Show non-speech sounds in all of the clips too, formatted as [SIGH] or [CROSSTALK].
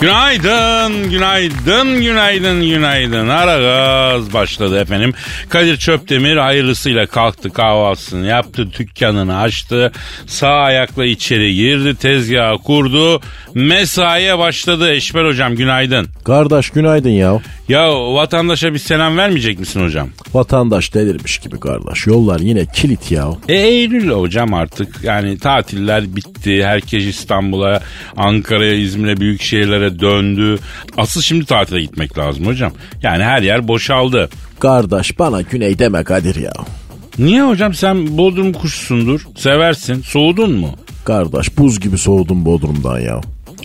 Günaydın, günaydın, günaydın, günaydın. Ara gaz başladı efendim. Kadir Çöptemir hayırlısıyla kalktı kahvaltısını yaptı, dükkanını açtı. Sağ ayakla içeri girdi, tezgahı kurdu. Mesaiye başladı Eşber hocam günaydın. Kardeş günaydın ya. Ya vatandaşa bir selam vermeyecek misin hocam? Vatandaş delirmiş gibi kardeş. Yollar yine kilit ya. E Eylül hocam artık yani tatiller bitti. Herkes İstanbul'a, Ankara'ya, İzmir'e büyük şehirlere döndü. Asıl şimdi tatile gitmek lazım hocam. Yani her yer boşaldı. Kardeş bana güney deme Kadir ya. Niye hocam sen Bodrum kuşusundur. Seversin. Soğudun mu? Kardeş buz gibi soğudum Bodrum'dan ya.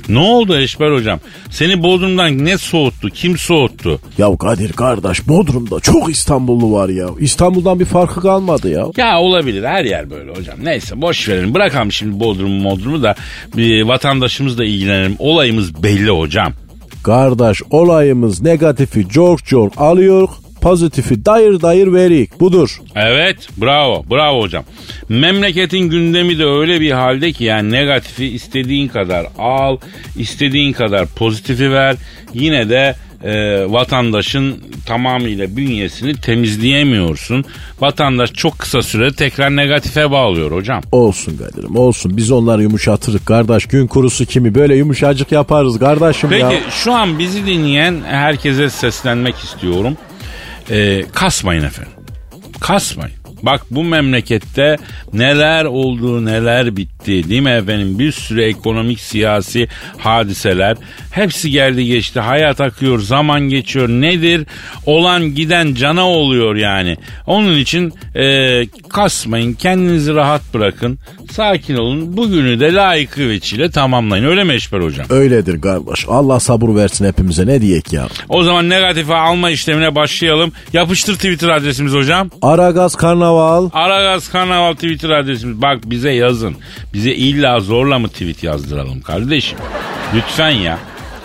Ne oldu Eşber hocam? Seni Bodrum'dan ne soğuttu? Kim soğuttu? Ya Kadir kardeş Bodrum'da çok İstanbullu var ya. İstanbul'dan bir farkı kalmadı ya. Ya olabilir her yer böyle hocam. Neyse boş verelim. Bırakalım şimdi Bodrum'u Bodrum'u da bir vatandaşımızla ilgilenelim. Olayımız belli hocam. Kardeş olayımız negatifi çok çok alıyor. Pozitifi dayır dayır verik. Budur. Evet bravo bravo hocam. Memleketin gündemi de öyle bir halde ki yani negatifi istediğin kadar al, istediğin kadar pozitifi ver. Yine de e, vatandaşın tamamıyla bünyesini temizleyemiyorsun. Vatandaş çok kısa sürede tekrar negatife bağlıyor hocam. Olsun Kadir'im olsun. Biz onları yumuşatırız kardeş. Gün kurusu kimi böyle yumuşacık yaparız kardeşim Peki ya. şu an bizi dinleyen herkese seslenmek istiyorum. E, kasmayın efendim. Kasmayın. Bak bu memlekette neler oldu neler bitti değil mi efendim bir sürü ekonomik siyasi hadiseler hepsi geldi geçti hayat akıyor zaman geçiyor nedir olan giden cana oluyor yani onun için e, kasmayın kendinizi rahat bırakın sakin olun bugünü de layıkı veçile tamamlayın öyle mi Eşber hocam? Öyledir kardeş. Allah sabır versin hepimize ne diyek ya. O zaman negatife alma işlemine başlayalım yapıştır Twitter adresimiz hocam. Aragaz Karnaval. Aragaz Karnaval Twitter adresimiz. Bak bize yazın. Bize illa zorla mı tweet yazdıralım kardeşim? Lütfen ya.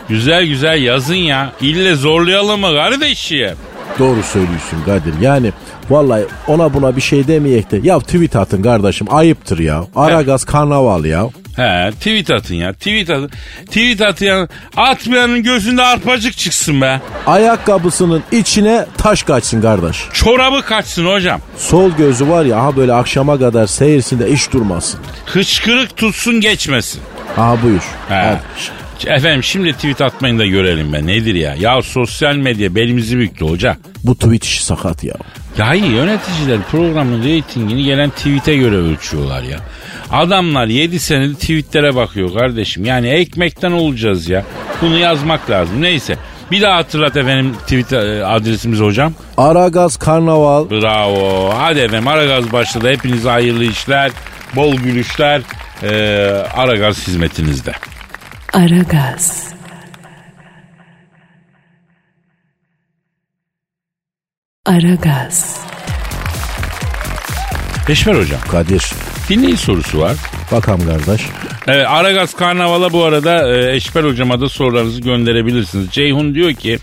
Güzel güzel yazın ya. İlle zorlayalım mı kardeşim? Doğru söylüyorsun Kadir. Yani vallahi ona buna bir şey demeyek de ya tweet atın kardeşim ayıptır ya. Aragaz Karnaval ya. He tweet atın ya. Tweet atın. Tweet atın. Atmayanın gözünde arpacık çıksın be. Ayakkabısının içine taş kaçsın kardeş. Çorabı kaçsın hocam. Sol gözü var ya ha böyle akşama kadar seyirsin de iş durmasın. Hıçkırık tutsun geçmesin. Aha buyur. He. Hadi. Efendim şimdi tweet atmayın da görelim be. Nedir ya? Ya sosyal medya belimizi büktü hoca. Bu tweet işi sakat ya. Ya iyi yöneticiler programın reytingini gelen tweet'e göre ölçüyorlar ya. Adamlar 7 senedir tweetlere bakıyor kardeşim. Yani ekmekten olacağız ya. Bunu yazmak lazım. Neyse. Bir daha hatırlat efendim tweet e, adresimiz hocam. Aragaz Karnaval. Bravo. Hadi efendim Aragaz başladı. Hepinize hayırlı işler, bol gülüşler. Ee, Aragaz hizmetinizde. Aragaz. Aragaz. Eşver hocam. Kadir. Dinleyici sorusu var. Bakalım kardeş. Evet, Aragaz Karnaval'a bu arada e, Eşber hocama da sorularınızı gönderebilirsiniz. Ceyhun diyor ki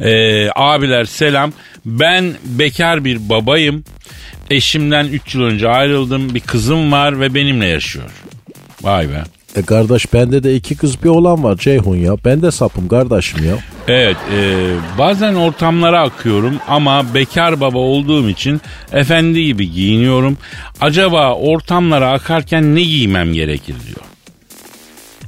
e, abiler selam ben bekar bir babayım. Eşimden 3 yıl önce ayrıldım. Bir kızım var ve benimle yaşıyor. Vay be. E kardeş bende de iki kız bir oğlan var Ceyhun ya. Ben de sapım kardeşim ya. Evet e, bazen ortamlara akıyorum ama bekar baba olduğum için efendi gibi giyiniyorum. Acaba ortamlara akarken ne giymem gerekir diyor.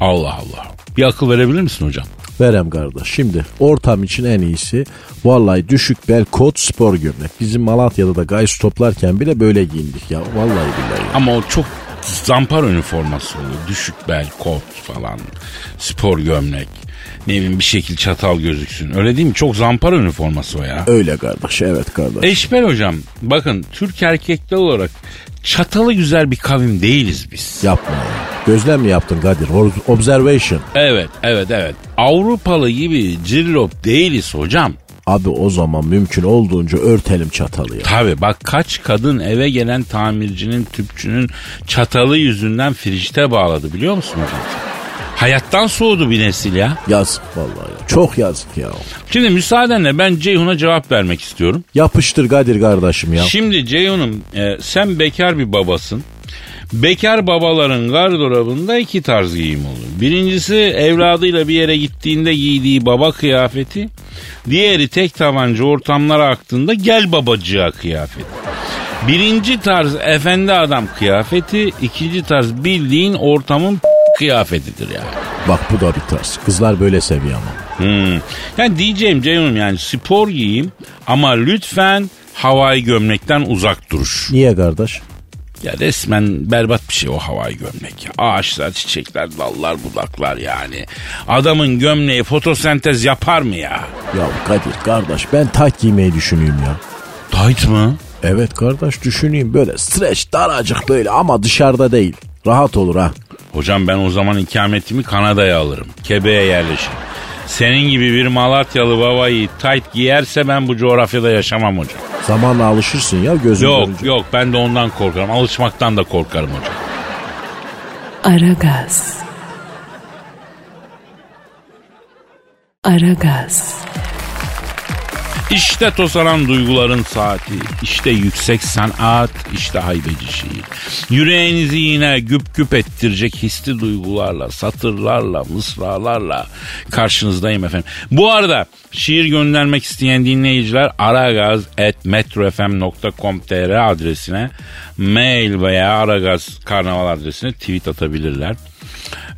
Allah Allah. Bir akıl verebilir misin hocam? Verem kardeş. Şimdi ortam için en iyisi vallahi düşük bel kot spor gömlek. Bizim Malatya'da da gayz toplarken bile böyle giyindik ya. Vallahi billahi. ya. Ama o çok zampar üniforması oluyor. Düşük bel, kot falan, spor gömlek. Ne bileyim bir şekil çatal gözüksün. Öyle değil mi? Çok zampar üniforması o ya. Öyle kardeş evet kardeş. Eşber hocam bakın Türk erkekler olarak çatalı güzel bir kavim değiliz biz. Yapma ya. Gözlem mi yaptın Kadir? Observation. Evet evet evet. Avrupalı gibi cirlop değiliz hocam. Abi o zaman mümkün olduğunca örtelim çatalı ya. Tabi bak kaç kadın eve gelen tamircinin tüpçünün çatalı yüzünden frişte bağladı biliyor musun hocam? Hayattan soğudu bir nesil ya. Yazık vallahi ya. Çok yazık ya. Şimdi müsaadenle ben Ceyhun'a cevap vermek istiyorum. Yapıştır Kadir kardeşim ya. Şimdi Ceyhun'um e, sen bekar bir babasın. Bekar babaların gardırobunda iki tarz giyim olur. Birincisi evladıyla bir yere gittiğinde giydiği baba kıyafeti. Diğeri tek tabanca ortamlara aktığında gel babacığa kıyafeti. Birinci tarz efendi adam kıyafeti, ikinci tarz bildiğin ortamın kıyafetidir yani. Bak bu da bir tarz. Kızlar böyle seviyor ama. Hmm. Yani diyeceğim Ceyhun'um yani spor giyeyim ama lütfen havai gömlekten uzak duruş. Niye kardeş? Ya resmen berbat bir şey o havai gömlek ya. Ağaçlar, çiçekler, dallar, budaklar yani. Adamın gömleği fotosentez yapar mı ya? Ya Kadir kardeş ben tayt giymeyi düşünüyorum ya. Tight mı? Evet kardeş düşüneyim böyle streç daracık böyle ama dışarıda değil. Rahat olur ha. Hocam ben o zaman ikametimi Kanada'ya alırım. Kebe'ye yerleşirim. Senin gibi bir Malatyalı babayı tight giyerse ben bu coğrafyada yaşamam hocam. Zamanla alışırsın ya gözün Yok görünce. yok ben de ondan korkarım. Alışmaktan da korkarım hocam. Aragaz. Aragaz. İşte tosaran duyguların saati, işte yüksek sanat, işte haybeci şiir. Yüreğinizi yine güp güp ettirecek hisli duygularla, satırlarla, mısralarla karşınızdayım efendim. Bu arada şiir göndermek isteyen dinleyiciler aragaz.metrofm.com.tr adresine mail veya aragaz karnaval adresine tweet atabilirler.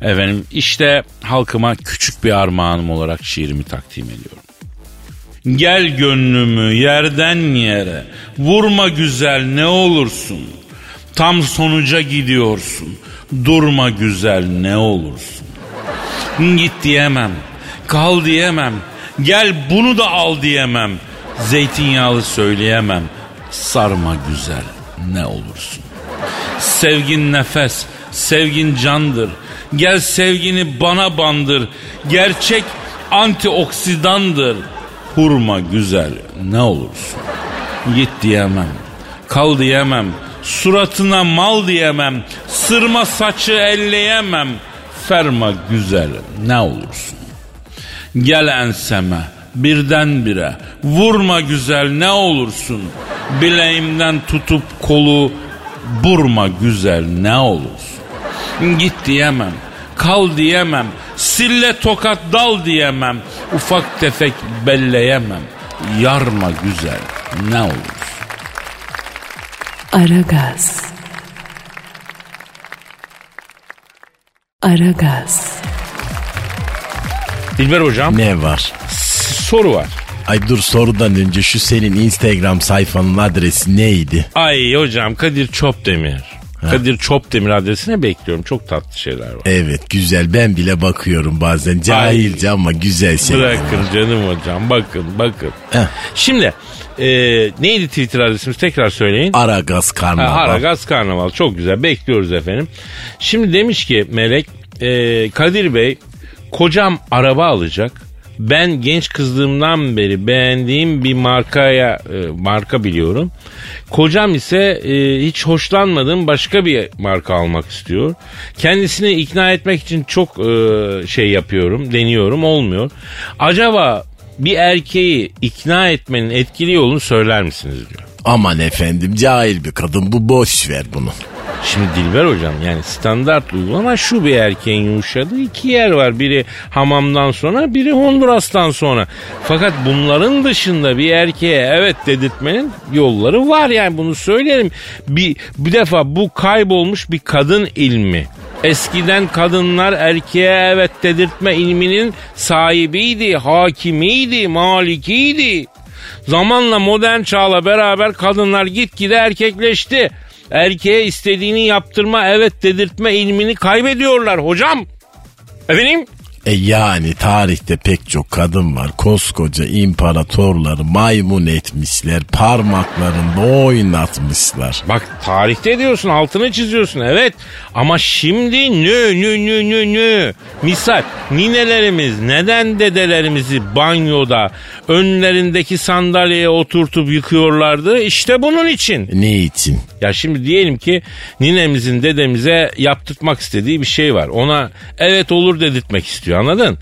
Efendim işte halkıma küçük bir armağanım olarak şiirimi takdim ediyorum. Gel gönlümü yerden yere vurma güzel ne olursun. Tam sonuca gidiyorsun. Durma güzel ne olursun. Git diyemem. Kal diyemem. Gel bunu da al diyemem. Zeytinyağlı söyleyemem. Sarma güzel ne olursun. Sevgin nefes, sevgin candır. Gel sevgini bana bandır. Gerçek antioksidandır. Hurma güzel ne olursun. Git diyemem, kal diyemem, suratına mal diyemem, sırma saçı elleyemem. Ferma güzel ne olursun. Gel enseme birdenbire vurma güzel ne olursun. Bileğimden tutup kolu burma güzel ne olursun. Git diyemem, kal diyemem, sille tokat dal diyemem, ufak tefek belleyemem, yarma güzel ne olursun. Aragaz. Aragaz. Dilber hocam Ne var? soru var. Ay dur sorudan önce şu senin Instagram sayfanın adresi neydi? Ay hocam Kadir Çopdemir. Kadir Çopdemir adresine bekliyorum. Çok tatlı şeyler var. Evet güzel ben bile bakıyorum bazen cahilce ama güzel şeyler. Bırakın canım hocam. Bakın bakın. Heh. Şimdi e, neydi Twitter adresimiz tekrar söyleyin. Aragaz Ha, Karnaval. Haragaz Karnaval çok güzel bekliyoruz efendim. Şimdi demiş ki Melek e, Kadir Bey kocam araba alacak. Ben genç kızlığımdan beri beğendiğim bir markaya e, marka biliyorum. Kocam ise e, hiç hoşlanmadığım başka bir marka almak istiyor. Kendisini ikna etmek için çok e, şey yapıyorum, deniyorum, olmuyor. Acaba bir erkeği ikna etmenin etkili yolunu söyler misiniz diyor. Aman efendim cahil bir kadın bu boş ver bunu. Şimdi Dilber hocam yani standart uygulama şu bir erkeğin yumuşadığı iki yer var. Biri hamamdan sonra biri Honduras'tan sonra. Fakat bunların dışında bir erkeğe evet dedirtmenin yolları var yani bunu söyleyelim. Bir, bir defa bu kaybolmuş bir kadın ilmi. Eskiden kadınlar erkeğe evet dedirtme ilminin sahibiydi, hakimiydi, malikiydi. Zamanla modern çağla beraber kadınlar gitgide erkekleşti. Erkeğe istediğini yaptırma evet dedirtme ilmini kaybediyorlar hocam. Efendim? E yani tarihte pek çok kadın var. Koskoca imparatorları maymun etmişler. Parmaklarında oynatmışlar. Bak tarihte diyorsun altını çiziyorsun evet. Ama şimdi nö nö nö nö nö. Misal ninelerimiz neden dedelerimizi banyoda önlerindeki sandalyeye oturtup yıkıyorlardı? İşte bunun için. Ne için? Ya şimdi diyelim ki ninemizin dedemize yaptırtmak istediği bir şey var. Ona evet olur dedirtmek istiyor anladın?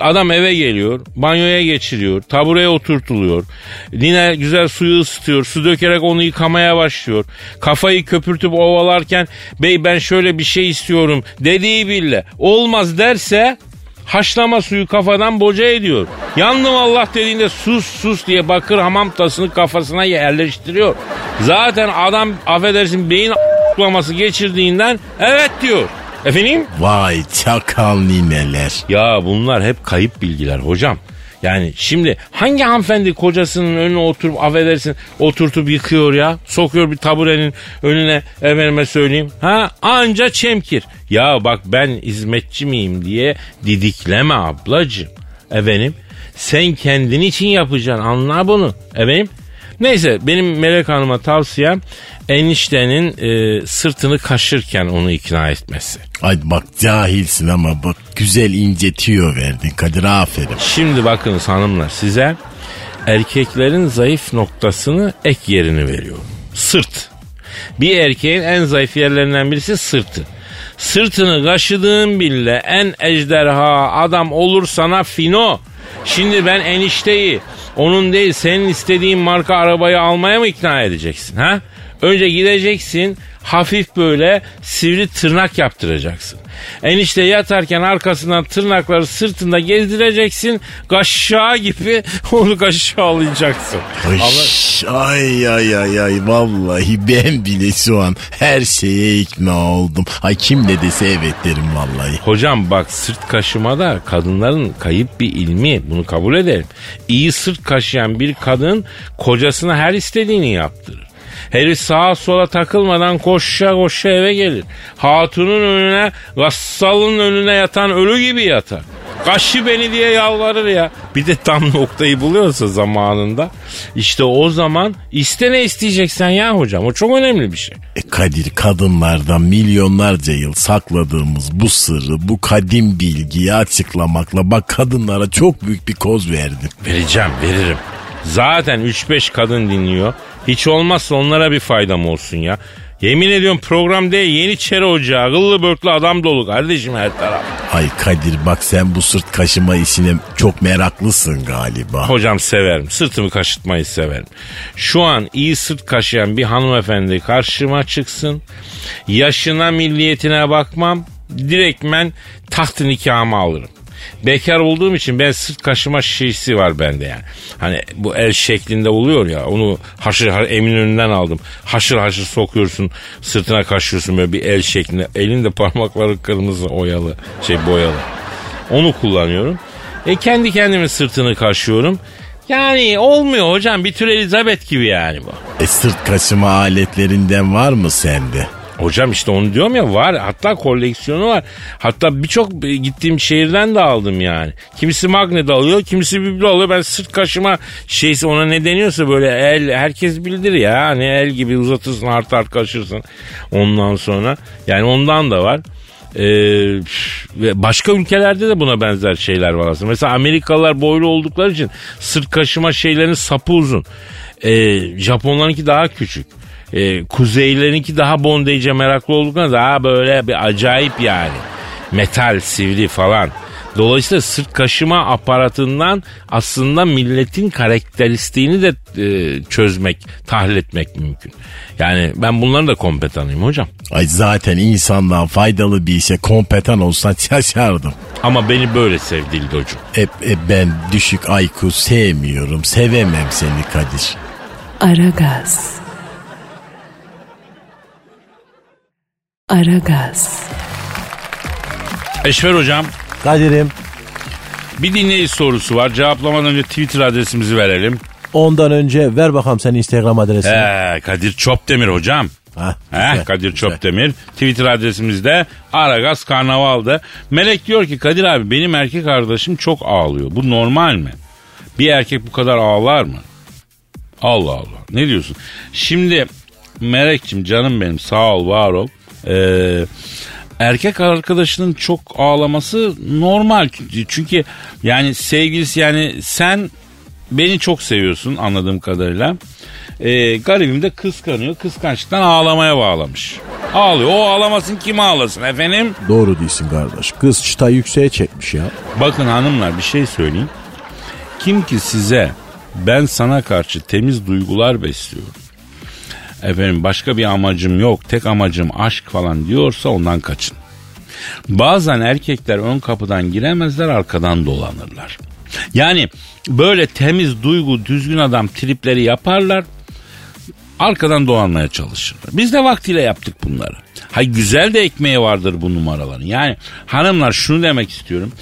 Adam eve geliyor, banyoya geçiriyor, tabureye oturtuluyor. Nine güzel suyu ısıtıyor, su dökerek onu yıkamaya başlıyor. Kafayı köpürtüp ovalarken bey ben şöyle bir şey istiyorum dediği bile olmaz derse haşlama suyu kafadan boca ediyor. Yandım Allah dediğinde sus sus diye bakır hamam tasını kafasına yerleştiriyor. Zaten adam affedersin beyin a**laması geçirdiğinden evet diyor. Efendim? Vay çakal nineler. Ya bunlar hep kayıp bilgiler hocam. Yani şimdi hangi hanımefendi kocasının önüne oturup affedersin oturtup yıkıyor ya? Sokuyor bir taburenin önüne efendime söyleyeyim. Ha anca çemkir. Ya bak ben hizmetçi miyim diye didikleme ablacığım. Efendim sen kendin için yapacaksın anla bunu. Efendim Neyse benim Melek Hanım'a tavsiyem eniştenin e, sırtını kaşırken onu ikna etmesi. Ay bak cahilsin ama bak güzel incetiyor verdin Kadir aferin. Şimdi bakınız hanımlar size erkeklerin zayıf noktasını ek yerini veriyorum. Sırt. Bir erkeğin en zayıf yerlerinden birisi sırtı. Sırtını kaşıdığın bile en ejderha adam olur sana fino. Şimdi ben enişteyi onun değil senin istediğin marka arabayı almaya mı ikna edeceksin ha? Önce gideceksin hafif böyle sivri tırnak yaptıracaksın. Enişte yatarken arkasından tırnakları sırtında gezdireceksin. Kaşağı gibi [LAUGHS] onu kaşağılayacaksın. Ay, ay ay ay ay vallahi ben bile şu an her şeye ikna oldum. Ay kim ne dese evet derim vallahi. Hocam bak sırt kaşıma da kadınların kayıp bir ilmi bunu kabul edelim. İyi sırt kaşıyan bir kadın kocasına her istediğini yaptırır. Herif sağa sola takılmadan koşa koşa eve gelir. Hatunun önüne, gassalın önüne yatan ölü gibi yatar. Kaşı beni diye yalvarır ya. Bir de tam [LAUGHS] noktayı buluyorsa zamanında. işte o zaman iste ne isteyeceksen ya hocam. O çok önemli bir şey. E Kadir kadınlardan milyonlarca yıl sakladığımız bu sırrı, bu kadim bilgiyi açıklamakla bak kadınlara çok büyük bir koz verdin. Vereceğim, veririm. Zaten 3-5 kadın dinliyor. Hiç olmazsa onlara bir faydam olsun ya. Yemin ediyorum program değil Yeniçeri Ocağı. Gıllı börtlü adam dolu kardeşim her taraf. Ay Kadir bak sen bu sırt kaşıma işine çok meraklısın galiba. Hocam severim. Sırtımı kaşıtmayı severim. Şu an iyi sırt kaşıyan bir hanımefendi karşıma çıksın. Yaşına milliyetine bakmam. Direktmen taht nikahımı alırım. Bekar olduğum için ben sırt kaşıma şeysi var bende yani. Hani bu el şeklinde oluyor ya onu haşır haşır emin önünden aldım. Haşır haşır sokuyorsun sırtına kaşıyorsun böyle bir el şeklinde. Elin de parmakları kırmızı oyalı şey boyalı. Onu kullanıyorum. E kendi kendimin sırtını kaşıyorum. Yani olmuyor hocam bir tür Elizabeth gibi yani bu. E sırt kaşıma aletlerinden var mı sende? Hocam işte onu diyorum ya var hatta koleksiyonu var. Hatta birçok gittiğim şehirden de aldım yani. Kimisi magnet alıyor kimisi biblo alıyor. Ben sırt kaşıma şeysi ona ne deniyorsa böyle el herkes bildir ya. Hani el gibi uzatırsın art art kaşırsın ondan sonra. Yani ondan da var. Ee, başka ülkelerde de buna benzer şeyler var aslında. Mesela Amerikalılar boylu oldukları için sırt kaşıma şeylerin sapı uzun. Ee, Japonlarınki daha küçük e, kuzeylerinki daha bondage meraklı olduklarına daha böyle bir acayip yani. Metal, sivri falan. Dolayısıyla sırt kaşıma aparatından aslında milletin karakteristiğini de e, çözmek, tahlil etmek mümkün. Yani ben bunların da kompetanıyım hocam. Ay zaten insandan faydalı bir işe kompetan olsan [LAUGHS] şaşardım. Ama beni böyle sev Dildocu. E, e, ben düşük IQ sevmiyorum. Sevemem seni Kadir. Aragaz. Aragaz. Eşver hocam Kadir'im bir dinleyici sorusu var. Cevaplamadan önce Twitter adresimizi verelim. ondan önce ver bakalım senin Instagram adresini. Ee, Kadir Çopdemir hocam. Heh, güzel, Kadir güzel. Çopdemir. Twitter adresimizde Aragaz Karnaval'da. Melek diyor ki Kadir abi benim erkek arkadaşım çok ağlıyor. Bu normal mi? Bir erkek bu kadar ağlar mı? Allah Allah. Ne diyorsun? Şimdi Melek'cim canım benim sağ ol var ol. Ee, erkek arkadaşının çok ağlaması normal. Çünkü yani sevgilisi yani sen beni çok seviyorsun anladığım kadarıyla. Ee, garibim de kıskanıyor. Kıskançlıktan ağlamaya bağlamış. Ağlıyor. O ağlamasın kim ağlasın efendim? Doğru değilsin kardeş. Kız çıta yükseğe çekmiş ya. Bakın hanımlar bir şey söyleyeyim. Kim ki size ben sana karşı temiz duygular besliyorum. Efendim başka bir amacım yok. Tek amacım aşk falan diyorsa ondan kaçın. Bazen erkekler ön kapıdan giremezler arkadan dolanırlar. Yani böyle temiz duygu düzgün adam tripleri yaparlar arkadan dolanmaya çalışırlar. Biz de vaktiyle yaptık bunları. Hay güzel de ekmeği vardır bu numaraların. Yani hanımlar şunu demek istiyorum.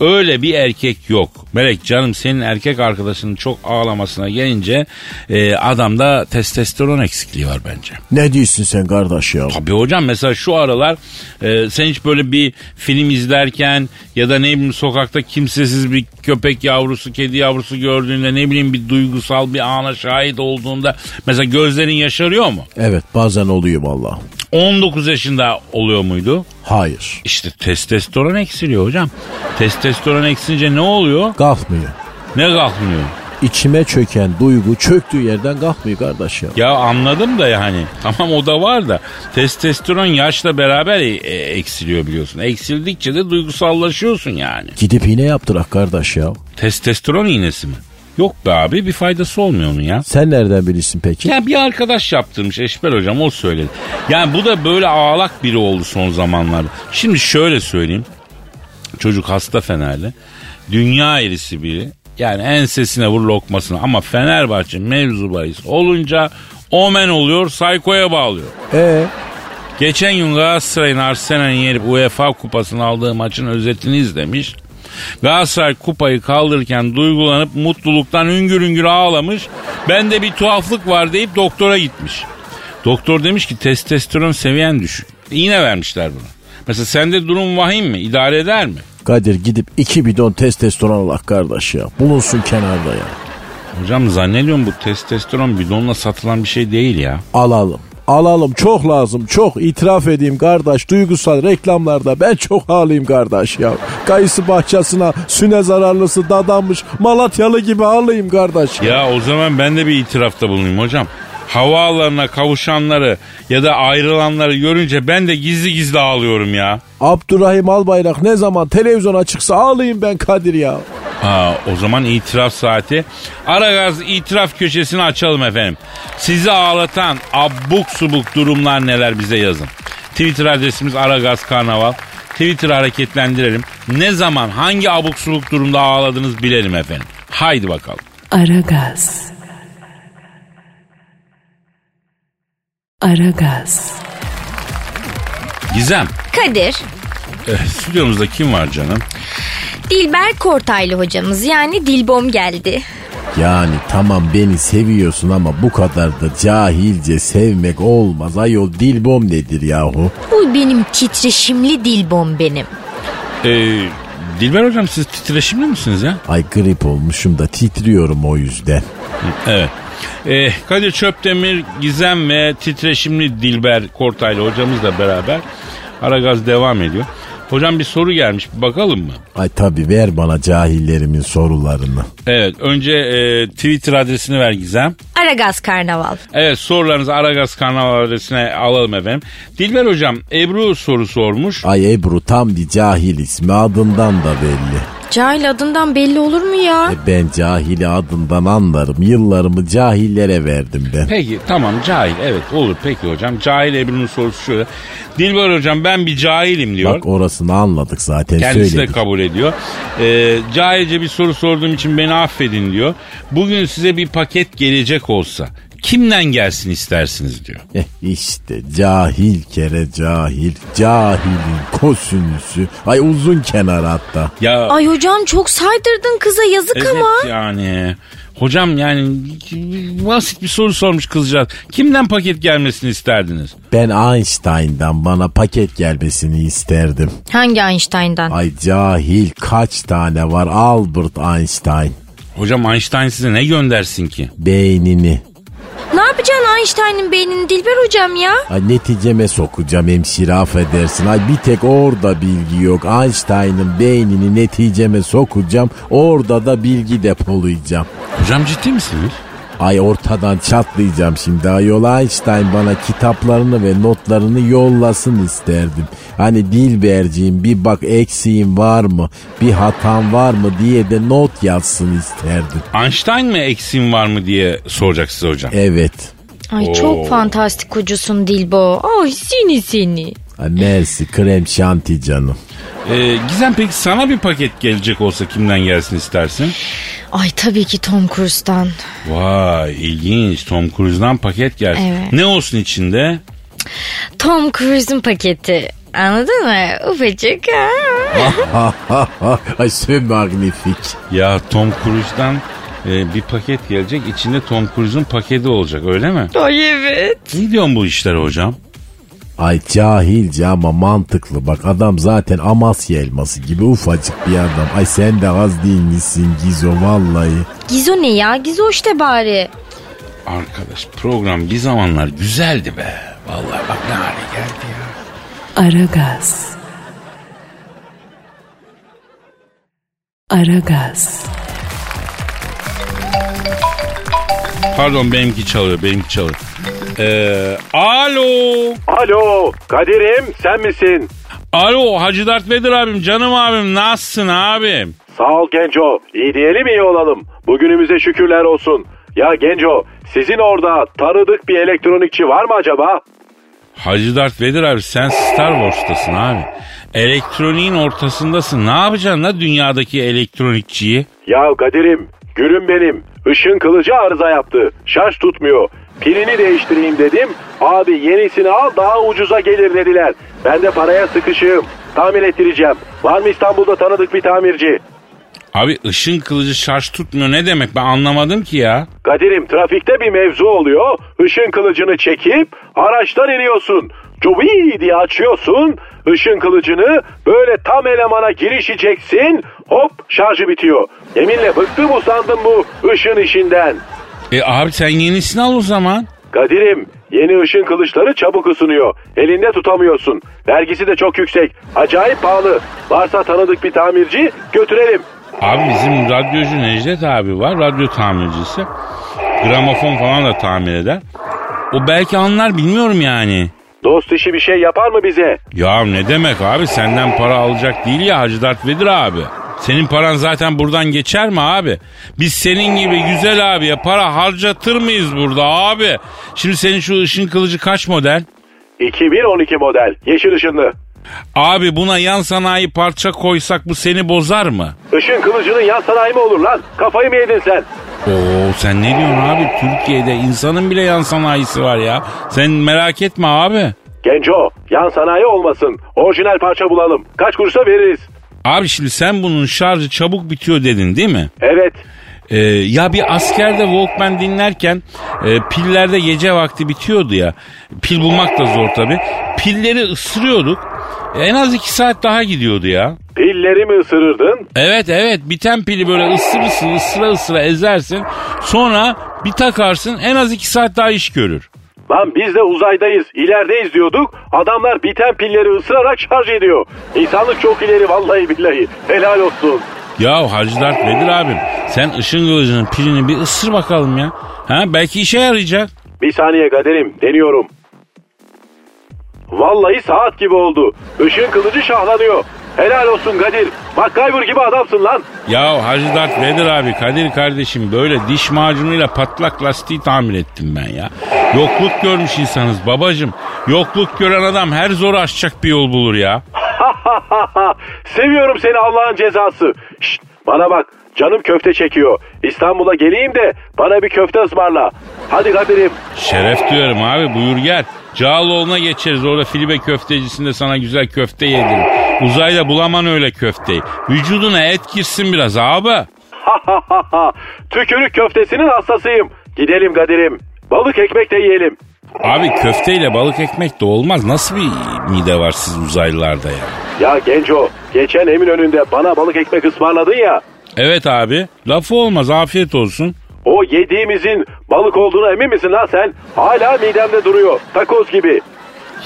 Öyle bir erkek yok. Melek canım senin erkek arkadaşının çok ağlamasına gelince e, adamda testosteron eksikliği var bence. Ne diyorsun sen kardeş ya? Tabii hocam mesela şu aralar e, sen hiç böyle bir film izlerken ya da ne bileyim sokakta kimsesiz bir köpek yavrusu, kedi yavrusu gördüğünde ne bileyim bir duygusal bir ana şahit olduğunda mesela gözlerin yaşarıyor mu? Evet bazen oluyor valla. 19 yaşında oluyor muydu? Hayır. İşte testosteron eksiliyor hocam. Testosteron eksilince ne oluyor? Kalkmıyor. Ne kalkmıyor? İçime çöken duygu çöktüğü yerden kalkmıyor kardeş ya. Ya anladım da yani. [LAUGHS] Tamam o da var da testosteron yaşla beraber e- e- eksiliyor biliyorsun. Eksildikçe de duygusallaşıyorsun yani. Gidip iğne yaptırak kardeş ya. Testosteron iğnesi mi? Yok be abi bir faydası olmuyor onun ya. Sen nereden bilirsin peki? Ya bir arkadaş yaptırmış Eşber hocam o söyledi. Yani bu da böyle ağlak biri oldu son zamanlarda. Şimdi şöyle söyleyeyim. Çocuk hasta Fenerli. Dünya erisi biri. Yani ensesine vur lokmasına ama Fenerbahçe mevzu bahis olunca omen oluyor saykoya bağlıyor. Ee, Geçen gün Galatasaray'ın Arsenal'in yenip UEFA kupasını aldığı maçın özetini izlemiş. Galatasaray kupayı kaldırırken duygulanıp mutluluktan hüngür hüngür ağlamış. Bende bir tuhaflık var deyip doktora gitmiş. Doktor demiş ki testosteron seviyen düşük. İğne vermişler buna. Mesela sende durum vahim mi? İdare eder mi? Kadir gidip iki bidon testosteron Allah kardeş ya. Bulunsun kenarda ya. Hocam zannediyorum bu testosteron bidonla satılan bir şey değil ya. Alalım. Alalım çok lazım çok itiraf edeyim kardeş duygusal reklamlarda ben çok ağlayayım kardeş ya. Kayısı bahçesine süne zararlısı dadanmış Malatyalı gibi ağlayayım kardeş ya. O zaman ben de bir itirafta bulunayım hocam. Havaalanına kavuşanları ya da ayrılanları görünce ben de gizli gizli ağlıyorum ya. Abdurrahim Albayrak ne zaman televizyona çıksa ağlayayım ben Kadir ya. Ha, o zaman itiraf saati. Aragaz itiraf köşesini açalım efendim. Sizi ağlatan abuk subuk durumlar neler bize yazın. Twitter adresimiz Aragaz Karnaval. Twitter hareketlendirelim. Ne zaman hangi abuk subuk durumda ağladınız bilelim efendim. Haydi bakalım. Aragaz. Aragaz. Gizem. Kadir, eh, stüdyomuzda kim var canım? Dilber Kortaylı hocamız yani Dilbom geldi. Yani tamam beni seviyorsun ama bu kadar da cahilce sevmek olmaz. Ayol dilbom nedir yahu? Bu benim titreşimli Dilbom benim. Ee, Dilber hocam siz titreşimli misiniz ya? Ay grip olmuşum da titriyorum o yüzden. Evet. Ee, Kadir Çöptemir, Gizem ve titreşimli Dilber Kortaylı hocamızla beraber Aragaz devam ediyor. Hocam bir soru gelmiş bir bakalım mı? Ay tabi ver bana cahillerimin sorularını. Evet önce e, Twitter adresini ver Gizem. Aragaz Karnaval. Evet sorularınızı Aragaz kanal adresine alalım efendim. Dilber hocam Ebru soru sormuş. Ay Ebru tam bir cahil ismi adından da belli. Cahil adından belli olur mu ya? E ben cahili adından anlarım. Yıllarımı cahillere verdim ben. Peki tamam cahil evet olur peki hocam. Cahil Ebru'nun sorusu şöyle. Dilber hocam ben bir cahilim diyor. Bak orasını anladık zaten Kendisi de söyledik. kabul ediyor. Ee, cahilce bir soru sorduğum için beni affedin diyor. Bugün size bir paket gelecek olsa kimden gelsin istersiniz diyor. [LAUGHS] İşte cahil kere cahil. Cahilin kosinüsü. Ay uzun kenar hatta. Ya Ay hocam çok saydırdın kıza yazık evet ama. yani. Hocam yani basit bir soru sormuş kızcağız. Kimden paket gelmesini isterdiniz? Ben Einstein'dan bana paket gelmesini isterdim. Hangi Einstein'dan? Ay cahil kaç tane var Albert Einstein. Hocam Einstein size ne göndersin ki? Beynini. Yapacaksın Einstein'ın beynini Dilber hocam ya? Ay neticeme sokacağım hemşire affedersin. Ay bir tek orada bilgi yok. Einstein'ın beynini neticeme sokacağım. Orada da bilgi depolayacağım. Hocam ciddi misiniz? Ay ortadan çatlayacağım şimdi. Ayol Einstein bana kitaplarını ve notlarını yollasın isterdim. Hani Dilberciğim bir bak eksiğim var mı? Bir hatam var mı diye de not yazsın isterdim. Einstein mi eksiğin var mı diye soracak size hocam. Evet. Ay çok fantastik ucusun Dilbo. Ay seni seni. Ay mersi krem şanti canım. Ee, Gizem peki sana bir paket gelecek olsa kimden gelsin istersin? Ay tabii ki Tom Cruise'dan. Vay ilginç Tom Cruise'dan paket gelsin. Evet. Ne olsun içinde? Tom Cruise'un paketi. Anladın mı? Ufacık. ha. [LAUGHS] Ay c'est magnifik. Ya Tom Cruise'dan e, bir paket gelecek içinde Tom Cruise'un paketi olacak öyle mi? Ay evet. Ne diyorsun bu işlere hocam? Ay cahilce ama mantıklı. Bak adam zaten Amasya elması gibi ufacık bir adam. Ay sen de az değil misin Gizo vallahi. Gizo ne ya? Gizo işte bari. Arkadaş program bir zamanlar güzeldi be. Vallahi bak ne hale geldi ya. Aragaz. Aragaz. Pardon benimki çalıyor benimki çalıyor. Ee, alo. Alo Kadir'im sen misin? Alo Hacı Dert Vedir abim canım abim nasılsın abim? Sağ ol Genco. İyi diyelim iyi olalım. Bugünümüze şükürler olsun. Ya Genco sizin orada tanıdık bir elektronikçi var mı acaba? Hacı Dert Vedir abi sen Star Wars'tasın abi. Elektroniğin ortasındasın. Ne yapacaksın la dünyadaki elektronikçiyi? Ya Kadir'im gülüm benim. Işın kılıcı arıza yaptı. Şarj tutmuyor. Pilini değiştireyim dedim. Abi yenisini al daha ucuza gelir dediler. Ben de paraya sıkışığım. Tamir ettireceğim. Var mı İstanbul'da tanıdık bir tamirci? Abi ışın kılıcı şarj tutmuyor ne demek ben anlamadım ki ya. Kadir'im trafikte bir mevzu oluyor. Işın kılıcını çekip araçtan iniyorsun. Cubi diye açıyorsun. Işın kılıcını böyle tam elemana girişeceksin. Hop şarjı bitiyor. Yeminle bıktım usandım bu ışın işinden. E abi sen yenisini al o zaman. Kadir'im yeni ışın kılıçları çabuk ısınıyor. Elinde tutamıyorsun. Vergisi de çok yüksek. Acayip pahalı. Varsa tanıdık bir tamirci götürelim. Abi bizim radyocu Necdet abi var radyo tamircisi. Gramofon falan da tamir eder. O belki anlar bilmiyorum yani. Dost işi bir şey yapar mı bize? Ya ne demek abi senden para alacak değil ya Hacı Dert Vedir abi. Senin paran zaten buradan geçer mi abi? Biz senin gibi güzel abiye para harcatır mıyız burada abi? Şimdi senin şu ışın kılıcı kaç model? 2012 model. Yeşil ışınlı. Abi buna yan sanayi parça koysak bu seni bozar mı? Işın kılıcının yan sanayi mi olur lan? Kafayı mı yedin sen? Oo sen ne diyorsun abi? Türkiye'de insanın bile yan sanayisi var ya. Sen merak etme abi. Genco yan sanayi olmasın. Orijinal parça bulalım. Kaç kuruşa veririz? Abi şimdi sen bunun şarjı çabuk bitiyor dedin değil mi? Evet. Ee, ya bir askerde Walkman dinlerken e, pillerde gece vakti bitiyordu ya. Pil bulmak da zor tabi. Pilleri ısırıyorduk. En az iki saat daha gidiyordu ya. Pilleri mi ısırırdın? Evet evet biten pili böyle ısırırsın ısıra ısıra ezersin. Sonra bir takarsın en az iki saat daha iş görür. Lan biz de uzaydayız, ilerideyiz diyorduk. Adamlar biten pilleri ısırarak şarj ediyor. İnsanlık çok ileri vallahi billahi. Helal olsun. Ya Hacı Dert Vedir abim sen ışın kılıcının pilini bir ısır bakalım ya. Ha belki işe yarayacak. Bir saniye kaderim, deniyorum. Vallahi saat gibi oldu. Işın kılıcı şahlanıyor. Helal olsun Kadir. MacGyver gibi adamsın lan. Ya Hacı Dert Vedir abi Kadir kardeşim böyle diş macunuyla patlak lastiği tamir ettim ben ya. Yokluk görmüş insanız babacım. Yokluk gören adam her zor aşacak bir yol bulur ya. [LAUGHS] Seviyorum seni Allah'ın cezası. Şşt, bana bak canım köfte çekiyor. İstanbul'a geleyim de bana bir köfte ısmarla. Hadi Kadir'im. Şeref diyorum abi buyur gel. Cağaloğlu'na geçeriz orada Filibe köftecisinde sana güzel köfte yedirin. Uzayda bulaman öyle köfteyi. Vücuduna et girsin biraz abi. [LAUGHS] Tükürük köftesinin hastasıyım. Gidelim Kadir'im. Balık ekmek de yiyelim. Abi köfteyle balık ekmek de olmaz. Nasıl bir mide var siz uzaylılarda ya? Ya Genco geçen emin önünde bana balık ekmek ısmarladın ya. Evet abi lafı olmaz afiyet olsun. O yediğimizin balık olduğuna emin misin lan sen? Hala midemde duruyor. Takoz gibi.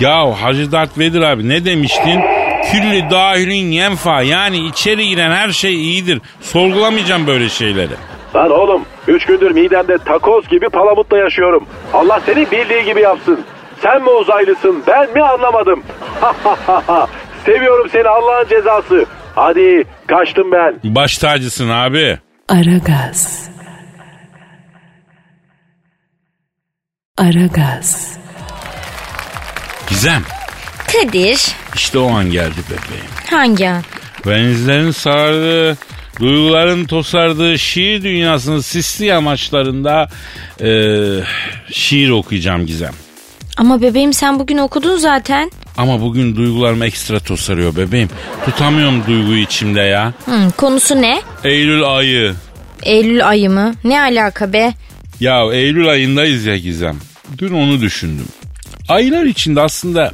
Ya Hacı Dert Vedir abi ne demiştin? Külli dahilin yenfa yani içeri giren her şey iyidir. Sorgulamayacağım böyle şeyleri. Lan oğlum 3 gündür midemde takoz gibi palamutla yaşıyorum. Allah seni bildiği gibi yapsın. Sen mi uzaylısın ben mi anlamadım. [LAUGHS] Seviyorum seni Allah'ın cezası. Hadi kaçtım ben. Baş tacısın abi. Aragaz. Aragaz. Gizem Kadir. işte o an geldi bebeğim. Hangi an? Benizlerin sardığı, duyguların tosardığı şiir dünyasının sisli yamaçlarında eee, şiir okuyacağım Gizem. Ama bebeğim sen bugün okudun zaten. Ama bugün duygularım ekstra tosarıyor bebeğim. Tutamıyorum duyguyu içimde ya. Hı, konusu ne? Eylül ayı. Eylül ayı mı? Ne alaka be? Ya Eylül ayındayız ya Gizem. Dün onu düşündüm. Aylar içinde aslında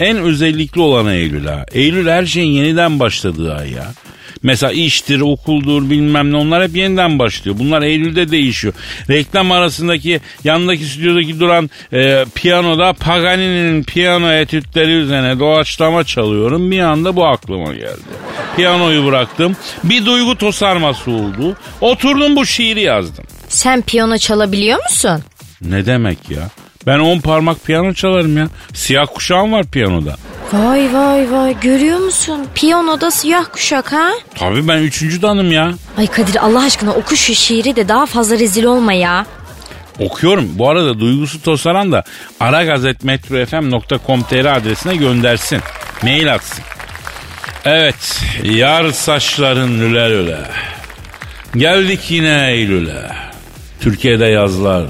en özellikli olan Eylül ha. Eylül her şeyin yeniden başladığı ay ya. Mesela iştir, okuldur bilmem ne onlar hep yeniden başlıyor. Bunlar Eylül'de değişiyor. Reklam arasındaki yanındaki stüdyodaki duran e, piyanoda Pagani'nin piyano etütleri üzerine doğaçlama çalıyorum. Bir anda bu aklıma geldi. Piyanoyu bıraktım. Bir duygu tosarması oldu. Oturdum bu şiiri yazdım. Sen piyano çalabiliyor musun? Ne demek ya? Ben on parmak piyano çalarım ya. Siyah kuşağım var piyanoda. Vay vay vay görüyor musun? Piyanoda siyah kuşak ha? Tabii ben üçüncü danım ya. Ay Kadir Allah aşkına oku şu şiiri de daha fazla rezil olma ya. Okuyorum. Bu arada duygusu tosaran da aragazetmetrofm.com.tr adresine göndersin. Mail atsın. Evet. Yar saçların lüle lüle. Geldik yine Eylül'e. Türkiye'de yazlar.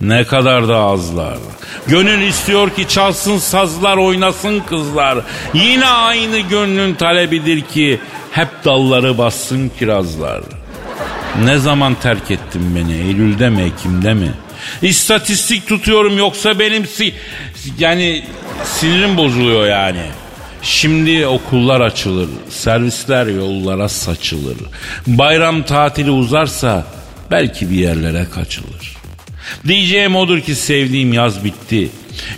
Ne kadar da azlar. Gönül istiyor ki çalsın sazlar oynasın kızlar. Yine aynı gönlün talebidir ki hep dalları bassın kirazlar. Ne zaman terk ettin beni? Eylül'de mi, Ekim'de mi? İstatistik tutuyorum yoksa benim si yani sinirim bozuluyor yani. Şimdi okullar açılır, servisler yollara saçılır. Bayram tatili uzarsa belki bir yerlere kaçılır. Diyeceğim odur ki sevdiğim yaz bitti.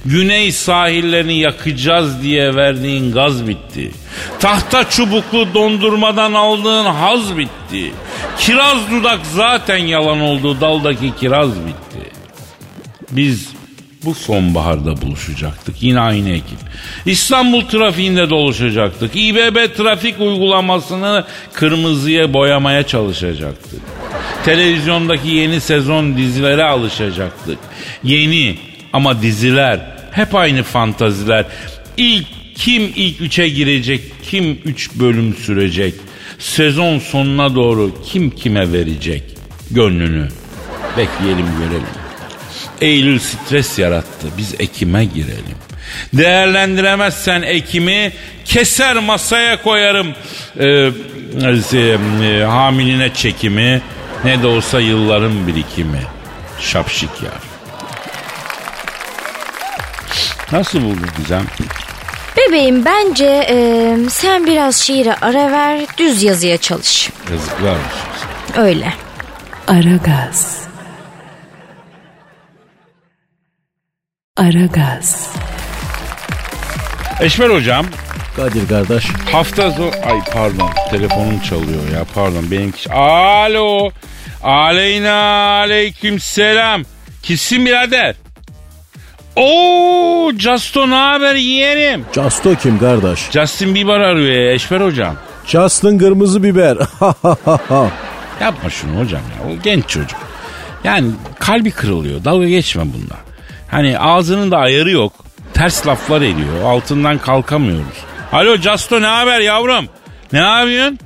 Güney sahillerini yakacağız diye verdiğin gaz bitti. Tahta çubuklu dondurmadan aldığın haz bitti. Kiraz dudak zaten yalan oldu daldaki kiraz bitti. Biz bu sonbaharda buluşacaktık. Yine aynı ekip. İstanbul trafiğinde doluşacaktık. İBB trafik uygulamasını kırmızıya boyamaya çalışacaktık. Televizyondaki yeni sezon dizilere alışacaktık. Yeni ama diziler hep aynı fantaziler. İlk kim ilk üçe girecek, kim üç bölüm sürecek. Sezon sonuna doğru kim kime verecek gönlünü. Bekleyelim görelim. Eylül stres yarattı. Biz Ekim'e girelim. Değerlendiremezsen Ekim'i keser masaya koyarım. Ee, e, hamiline çekimi ne de olsa yılların birikimi. Şapşik yar. Nasıl buldu Gizem? Bebeğim bence e, sen biraz şiire ara ver düz yazıya çalış. Yazıklar olsun. Öyle. Aragaz. Aragaz. Eşmer hocam Kadir kardeş. hafta sonu... Ay pardon telefonum çalıyor ya pardon benimki... Alo. Aleyna aleyküm selam. Kimsin birader? Oo Justo ne haber yeğenim? Justo kim kardeş? Justin Bieber arıyor ya Eşmer hocam. Justin kırmızı biber. [LAUGHS] Yapma şunu hocam ya. O genç çocuk. Yani kalbi kırılıyor. Dalga geçme bununla. Hani ağzının da ayarı yok. Ters laflar ediyor. Altından kalkamıyoruz. Alo Casto ne haber yavrum? Ne yapıyorsun?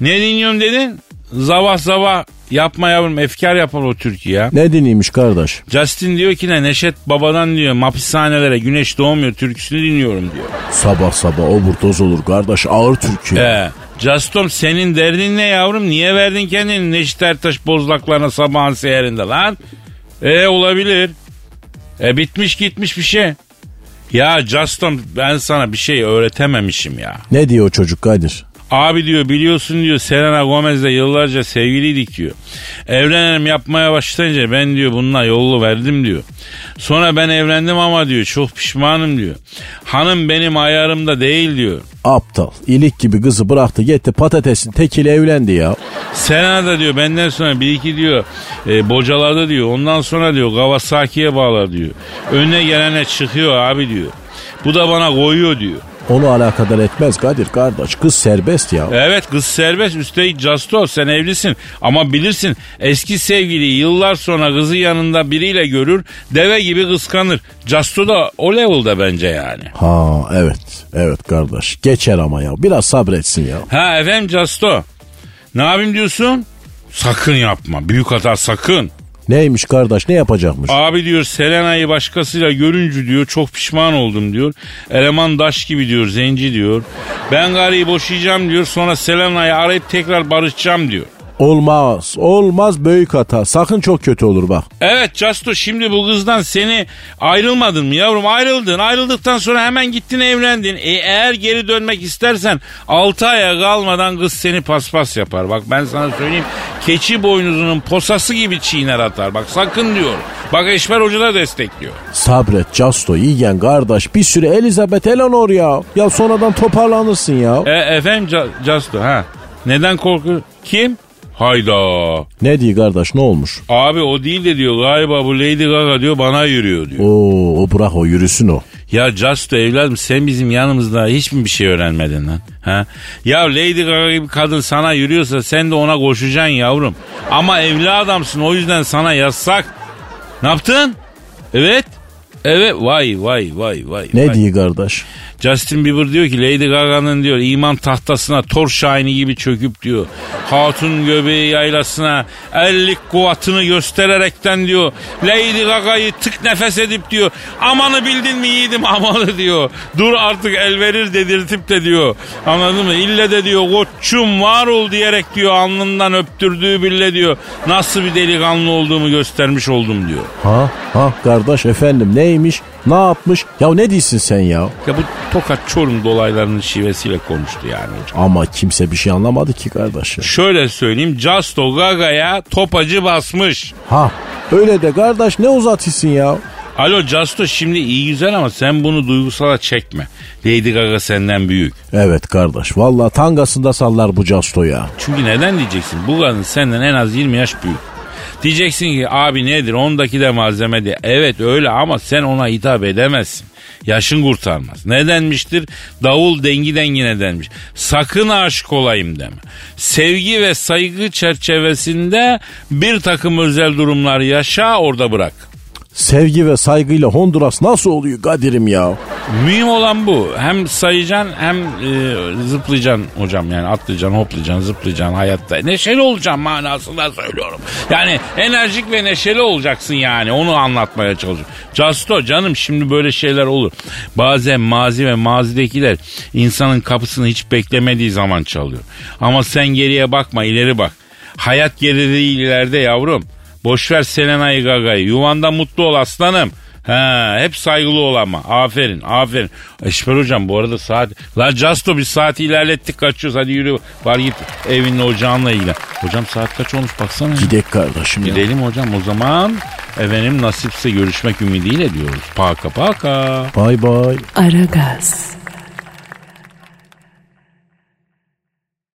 Ne dinliyorum dedin? Zavah zavah yapma yavrum efkar yapar o Türkiye ya. Ne dinleymiş kardeş? Justin diyor ki ne Neşet Baba'dan diyor hapishanelere güneş doğmuyor türküsünü dinliyorum diyor. Sabah sabah oburtoz olur kardeş ağır Türkiye. He. Justom senin derdin ne yavrum? Niye verdin kendini Neşet Ertaş bozlaklarına sabahın seherinde lan? E olabilir. E bitmiş gitmiş bir şey. Ya Justom ben sana bir şey öğretememişim ya. Ne diyor o çocuk Kadir? Abi diyor biliyorsun diyor Selena Gomez'le yıllarca sevgiliydik diyor. Evlenelim yapmaya başlayınca ben diyor bununla yolu verdim diyor. Sonra ben evlendim ama diyor çok pişmanım diyor. Hanım benim ayarımda değil diyor. Aptal. ilik gibi kızı bıraktı gitti patatesin tekiyle evlendi ya. Selena da diyor benden sonra bir iki diyor e, bocaladı diyor. Ondan sonra diyor Kawasaki'ye bağlar diyor. Önüne gelene çıkıyor abi diyor. Bu da bana koyuyor diyor. Onu alakadar etmez Kadir kardeş. Kız serbest ya. Evet kız serbest üstelik Justo sen evlisin ama bilirsin eski sevgili yıllar sonra kızı yanında biriyle görür deve gibi kıskanır. Justo da o level'da bence yani. Ha evet. Evet kardeş. Geçer ama ya. Biraz sabretsin ya. Ha efendim Justo ne yapayım diyorsun? Sakın yapma büyük hata sakın. Neymiş kardeş ne yapacakmış? Abi diyor Selena'yı başkasıyla görünce diyor çok pişman oldum diyor. Eleman daş gibi diyor zenci diyor. Ben gariyi boşayacağım diyor sonra Selena'yı arayıp tekrar barışacağım diyor. Olmaz. Olmaz büyük hata. Sakın çok kötü olur bak. Evet Casto şimdi bu kızdan seni ayrılmadın mı yavrum ayrıldın. Ayrıldıktan sonra hemen gittin evlendin. E, eğer geri dönmek istersen 6 aya kalmadan kız seni paspas yapar. Bak ben sana söyleyeyim keçi boynuzunun posası gibi çiğner atar. Bak sakın diyor. Bak Eşber Hoca da destekliyor. Sabret Casto yiyen kardeş. Bir süre Elizabeth Eleanor ya. Ya sonradan toparlanırsın ya. E, efendim Ca- Casto ha. Neden korkuyor? Kim? Hayda. Ne diyor kardeş ne olmuş? Abi o değil de diyor galiba bu Lady Gaga diyor bana yürüyor diyor. Oo o bırak o yürüsün o. Ya Justo evladım sen bizim yanımızda hiç mi bir şey öğrenmedin lan? Ha? Ya Lady Gaga gibi kadın sana yürüyorsa sen de ona koşacaksın yavrum. Ama evli adamsın o yüzden sana yasak. Ne yaptın? Evet. Evet vay vay vay vay. Ne vay. diyor kardeş? Justin Bieber diyor ki Lady Gaga'nın diyor iman tahtasına tor şahini gibi çöküp diyor. Hatun göbeği yaylasına ellik kuvvetini göstererekten diyor. Lady Gaga'yı tık nefes edip diyor. Amanı bildin mi yiğidim amanı diyor. Dur artık el verir dedirtip de diyor. Anladın mı? İlle de diyor koçum var ol diyerek diyor alnından öptürdüğü bile diyor. Nasıl bir delikanlı olduğumu göstermiş oldum diyor. Ha ha kardeş efendim neymiş? Ne yapmış? Ya ne diyorsun sen ya? Ya bu Tokat Çorum dolaylarının şivesiyle konuştu yani hocam. Ama kimse bir şey anlamadı ki kardeş. ya. Şöyle söyleyeyim Justo Gaga'ya topacı basmış. Ha öyle de kardeş ne uzatıyorsun ya? Alo Justo şimdi iyi güzel ama sen bunu duygusala çekme. Lady Gaga senden büyük. Evet kardeş valla tangasında sallar bu Casto ya. Çünkü neden diyeceksin? Bu kadın senden en az 20 yaş büyük. Diyeceksin ki abi nedir ondaki de malzeme diye. Evet öyle ama sen ona hitap edemezsin. Yaşın kurtarmaz. Nedenmiştir? Davul dengi dengi nedenmiş. Sakın aşık olayım deme. Sevgi ve saygı çerçevesinde bir takım özel durumlar yaşa orada bırak. Sevgi ve saygıyla Honduras nasıl oluyor Kadir'im ya? Mühim olan bu. Hem sayacaksın hem e, zıplayacaksın hocam. Yani atlayacaksın, hoplayacaksın, zıplayacaksın hayatta. Neşeli olacaksın manasında söylüyorum. Yani enerjik ve neşeli olacaksın yani. Onu anlatmaya çalışıyorum. Casto canım şimdi böyle şeyler olur. Bazen mazi ve mazidekiler insanın kapısını hiç beklemediği zaman çalıyor. Ama sen geriye bakma ileri bak. Hayat geride ileride yavrum. Boşver Selena'yı Gaga'yı. Yuvanda mutlu ol aslanım. Ha, hep saygılı ol ama. Aferin, aferin. Eşber hocam bu arada saat... La Justo bir saati ilerlettik kaçıyoruz. Hadi yürü. Var git evinle ocağınla ilgilen. Hocam saat kaç olmuş baksana. Gidek kardeşim ya. Gidelim hocam o zaman. Efendim nasipse görüşmek ümidiyle diyoruz. Paka paka. Bay bay. Aragaz.